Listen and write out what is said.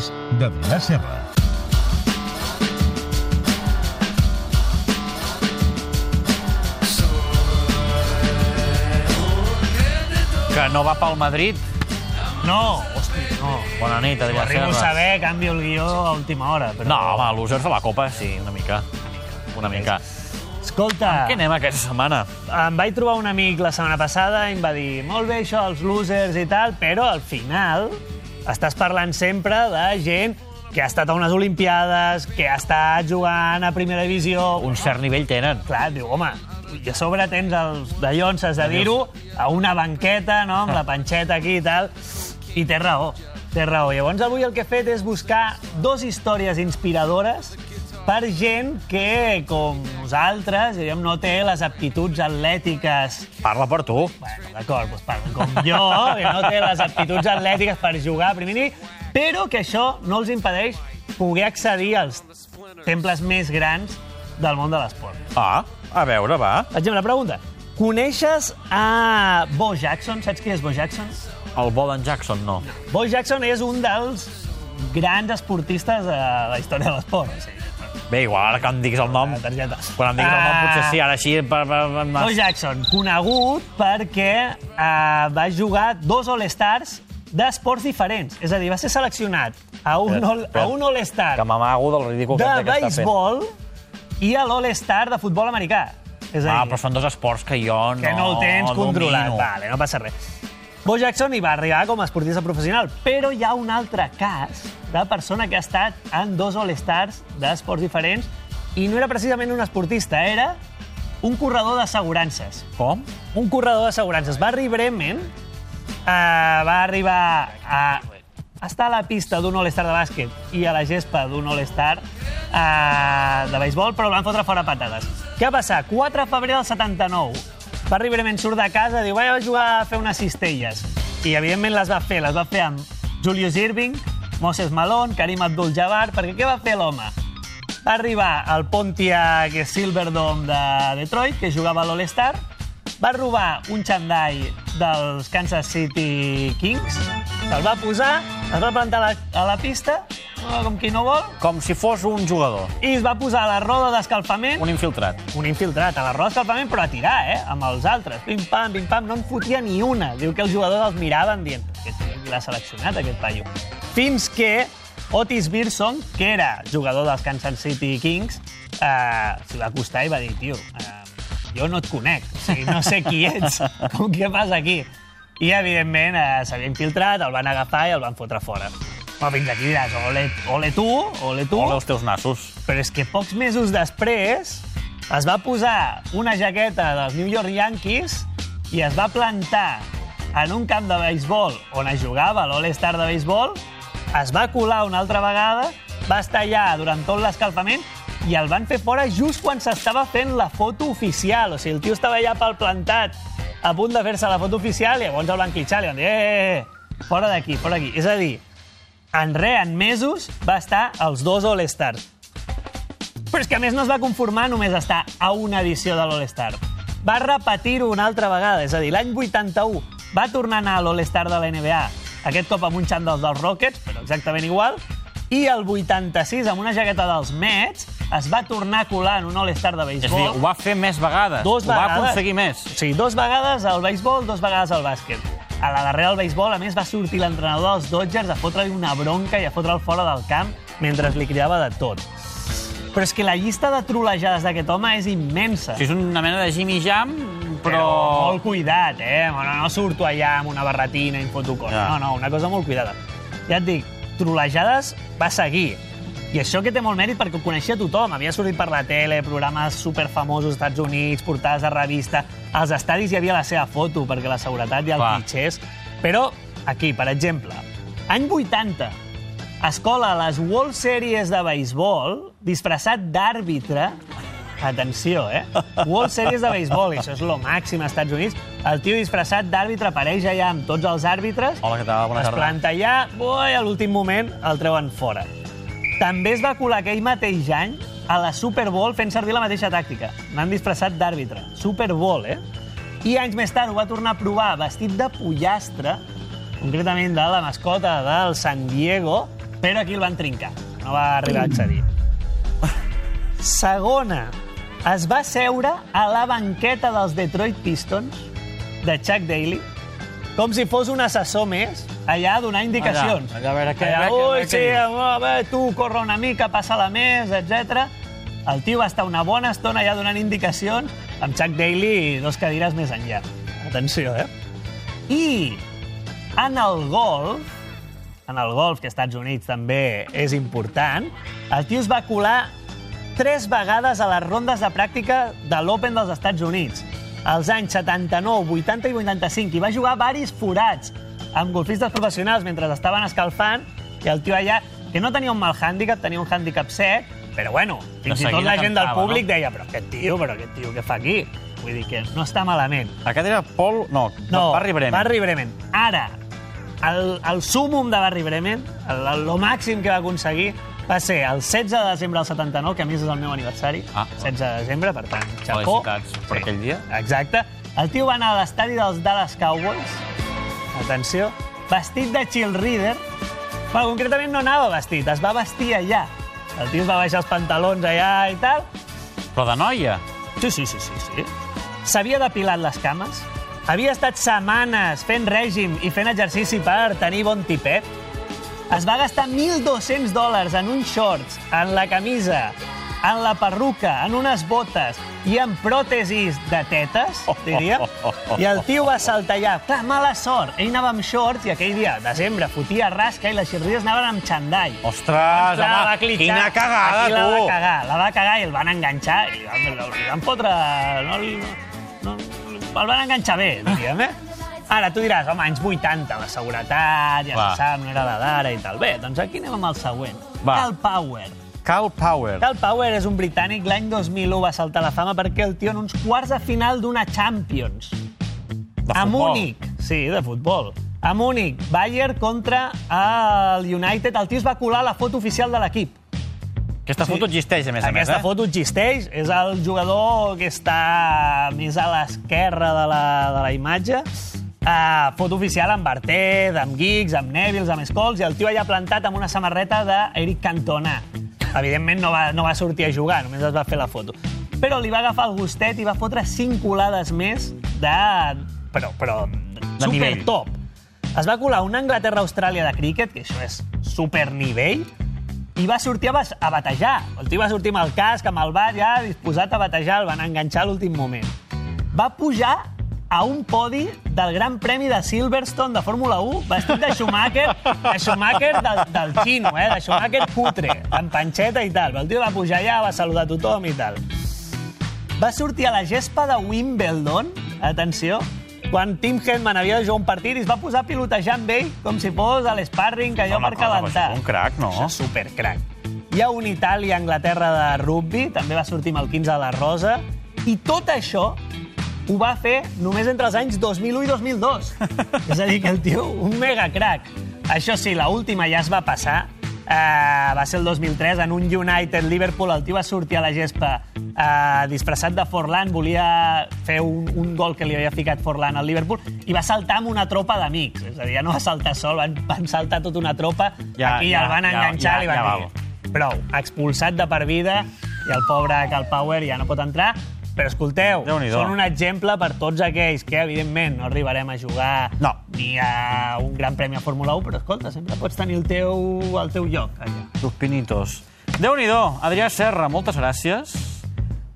Esports de Vila-serra. Que no va pel Madrid. No, hosti, no. Bona nit, Adrià arribo a Serra. saber, canvio el guió a última hora. Però... No, home, losers de la Copa, sí, una mica. Una mica. Escolta, Què anem aquesta setmana? em vaig trobar un amic la setmana passada i em va dir molt bé això, els losers i tal, però al final estàs parlant sempre de gent que ha estat a unes Olimpiades, que ha estat jugant a primera divisió... Un cert nivell tenen. Clar, diu, home, i a sobre tens els de llonces de dir-ho a una banqueta, no?, amb la panxeta aquí i tal, i té raó, té raó. Llavors avui el que he fet és buscar dos històries inspiradores per gent que, com nosaltres, diríem, no té les aptituds atlètiques Parla per tu. Bueno, d'acord, doncs parla com jo, que no té les aptituds atlètiques per jugar a primer nivell, però que això no els impedeix poder accedir als temples més grans del món de l'esport. Ah, a veure, va. Per exemple, pregunta. Coneixes a Bo Jackson? Saps qui és Bo Jackson? El Bolan Jackson, no. Bo Jackson és un dels grans esportistes de la història de l'esport. O sigui, Bé, igual, ara que em diguis el nom... la targeta. Quan em diguis el nom, Ah. potser sí, ara així... Per, per, per, Bo Jackson, conegut perquè uh, va jugar dos All-Stars d'esports diferents. És a dir, va ser seleccionat a un, all, a un All-Star Que m'amago del ridícul de que, que està fent. béisbol i a l'All-Star de futbol americà. És a Ah, dir, però són dos esports que jo no que no el tens controlat. domino. Vale, no passa res. Bo Jackson hi va arribar com a esportista professional, però hi ha un altre cas de persona que ha estat en dos All-Stars d'esports diferents i no era precisament un esportista, era un corredor d'assegurances. Com? Un corredor d'assegurances. Barry Bremen eh, va arribar a estar a la pista d'un All-Star de bàsquet i a la gespa d'un All-Star eh, de béisbol, però el van fotre fora patades. Què va passar? 4 de febrer del 79. Barry Bremen surt de casa, diu, vaig a jugar a fer unes cistelles. I, evidentment, les va fer. Les va fer amb Julius Irving, Moses Malone, Karim Abdul-Jabbar, perquè què va fer l'home? Va arribar al Pontiac Silverdome de Detroit, que jugava a l'All-Star, va robar un xandall dels Kansas City Kings, se'l va posar, es va plantar a la, a la pista, com qui no vol, Com si fos un jugador, i es va posar a la roda d'escalfament, un infiltrat. un infiltrat a la roda d'escalfament, però a tirar, eh? Amb els altres. Pim-pam, pim-pam, no en fotia ni una. Diu que els jugadors els miraven dient que l'ha seleccionat, aquest paio. Fins que Otis Birson, que era jugador dels Kansas City Kings, eh, s'hi va acostar i va dir, tio, eh, jo no et conec, o sigui, no sé qui ets, com què passa aquí? I, evidentment, eh, s'havia infiltrat, el van agafar i el van fotre fora. Però fins aquí diràs, ole, ole tu, ole tu. Ole els teus nassos. Però és que pocs mesos després es va posar una jaqueta dels New York Yankees i es va plantar en un camp de béisbol on es jugava l'All-Star de béisbol, es va colar una altra vegada, va estar allà durant tot l'escalfament i el van fer fora just quan s'estava fent la foto oficial. O sigui, el tio estava allà pel plantat a punt de fer-se la foto oficial i llavors el van clitxar li van dir eh, eh, eh, fora d'aquí, fora d'aquí. És a dir, en res, en mesos, va estar als dos All-Stars. Però és que a més no es va conformar només a estar a una edició de l'All-Star. Va repetir-ho una altra vegada, és a dir, l'any 81 va tornar a anar a l'All-Star de la NBA, aquest cop amb un xandall dels Rockets, però exactament igual, i el 86, amb una jaqueta dels Mets, es va tornar a colar en un All-Star de És a dir, béisbol. ho va fer més vegades. Dos ho va vegades. aconseguir més. O sigui, dos vegades al béisbol, dos vegades al bàsquet. A la darrera del béisbol, a més, va sortir l'entrenador dels Dodgers a fotre-li una bronca i a fotre'l fora del camp mentre li cridava de tot. Però és que la llista de trolejades d'aquest home és immensa. Sigui, és una mena de Jimmy Jam, però... Però molt cuidat, eh? No, no surto allà amb una barretina i em foto coses. Ja. No, no, una cosa molt cuidada. Ja et dic, trolejades va seguir. I això que té molt mèrit perquè ho coneixia tothom. Havia sortit per la tele, programes superfamosos als Estats Units, portades de revista. Als estadis hi havia la seva foto perquè la seguretat i el Clar. clitxers. Però aquí, per exemple, any 80, es cola a les World Series de béisbol disfressat d'àrbitre Atenció, eh? World Series de béisbol, això és lo màxim als Estats Units. El tio disfressat d'àrbitre apareix allà amb tots els àrbitres, Hola, què tal? Bona es tarda. planta allà, boi, a l'últim moment el treuen fora. També es va colar aquell mateix any a la Super Bowl fent servir la mateixa tàctica. N'han disfressat d'àrbitre. Super Bowl, eh? I anys més tard ho va tornar a provar vestit de pollastre, concretament de la mascota del San Diego, però aquí el van trincar. No va arribar a accedir. Segona, es va seure a la banqueta dels Detroit Pistons de Chuck Daly com si fos un assessor més allà a donar indicacions. Allà, allà a veure què- Allà, Ui, veure sí, diu." a veure, tu corre una mica, passa-la més, etc. El tio va estar una bona estona allà donant indicacions amb Chuck Daly dos cadires més enllà. Atenció, eh? I en el golf, en el golf, que als Estats Units també és important, el tio es va colar tres vegades a les rondes de pràctica de l'Open dels Estats Units. Als anys 79, 80 i 85. I va jugar varis forats amb golfistes professionals mentre estaven escalfant i el tio allà, que no tenia un mal hàndicap, tenia un hàndicap sec, però bueno, fins i tot la gent del públic no? deia però aquest tio, però aquest tio què fa aquí? Vull dir que no està malament. Aquest era Paul... No, No, Barry Bremen. Barry Bremen. Ara, el, el súmum de Barry Bremen, el, el, el màxim que va aconseguir, va ser el 16 de desembre del 79, que a més és el meu aniversari. Ah, 16 de desembre, per tant, xapó. Felicitats per aquell dia. Exacte. El tio va anar a l'estadi dels Dallas Cowboys, atenció, vestit de cheerleader. Bueno, concretament no anava vestit, es va vestir allà. El tio es va baixar els pantalons allà i tal, Però de noia. Sí, sí, sí, sí. sí. S'havia depilat les cames, havia estat setmanes fent règim i fent exercici per tenir bon tipet, es va gastar 1.200 dòlars en uns shorts, en la camisa, en la perruca, en unes botes i en pròtesis de tetes, diria. I el tio va saltar allà. Clar, mala sort. Ell anava amb shorts i aquell dia, desembre, fotia rasca i les xirries anaven amb xandall. Ostres, Clar, home, clitxar. quina cagada, Aquí la va tu! cagar, la va cagar i el van enganxar i li van, fotre... No, no, no, el van enganxar bé, diríem, eh? Ara, tu diràs, home, anys 80, la seguretat, ja Va. se sap, no era la d'ara i tal. Bé, doncs aquí anem amb el següent. Va. Cal Power. Cal Power. Cal Power és un britànic, l'any 2001 va saltar a la fama perquè el tio en uns quarts de final d'una Champions. De a futbol. Múnich, sí, de futbol. A Múnich, Bayern contra el United. El tio es va colar la foto oficial de l'equip. Aquesta foto existeix, a més a més, Aquesta eh? foto existeix. És el jugador que està més a l'esquerra de, la, de la imatge. Uh, foto oficial amb Bartet, amb Giggs, amb Neville, amb Scholes, i el tio allà plantat amb una samarreta d'Eric Cantona. Evidentment no va, no va sortir a jugar, només es va fer la foto. Però li va agafar el gustet i va fotre cinc colades més de... Però, però De super nivell. top. Es va colar una Anglaterra-Austràlia de críquet, que això és super nivell, i va sortir a, a batejar. El tio va sortir amb el casc, amb el bat, ja disposat a batejar, el van enganxar a l'últim moment. Va pujar a un podi del Gran Premi de Silverstone de Fórmula 1, vestit de Schumacher, de Schumacher del, del xino, eh? de Schumacher cutre, amb panxeta i tal. El tio va pujar allà, va saludar tothom i tal. Va sortir a la gespa de Wimbledon, atenció, quan Tim Henman havia de jugar un partit i es va posar a pilotejar amb ell com si fos a l'esparring, allò Home, per calentar. un crac, no? Això és supercrac. Hi ha un Itàlia-Anglaterra de rugby, també va sortir amb el 15 de la Rosa, i tot això ho va fer només entre els anys 2001 i 2002. És a dir, que el tio, un mega crac. Això sí, la última ja es va passar, Uh, va ser el 2003, en un United-Liverpool, el tio va sortir a la gespa uh, disfressat de Forlan, volia fer un, un gol que li havia ficat Forlan al Liverpool, i va saltar amb una tropa d'amics. És a dir, ja no va saltar sol, van, van saltar tota una tropa, Ja, aquí ja, el van ja, enganxar, ja, li van ja dir, prou, expulsat de per vida, i el pobre Cal Power ja no pot entrar, però escolteu, són un exemple per tots aquells que, evidentment, no arribarem a jugar No. ni a un gran premi a Fórmula 1, però, escolta, sempre pots tenir el teu, el teu lloc allà. Tus pinitos. Déu-n'hi-do, Adrià Serra, moltes gràcies.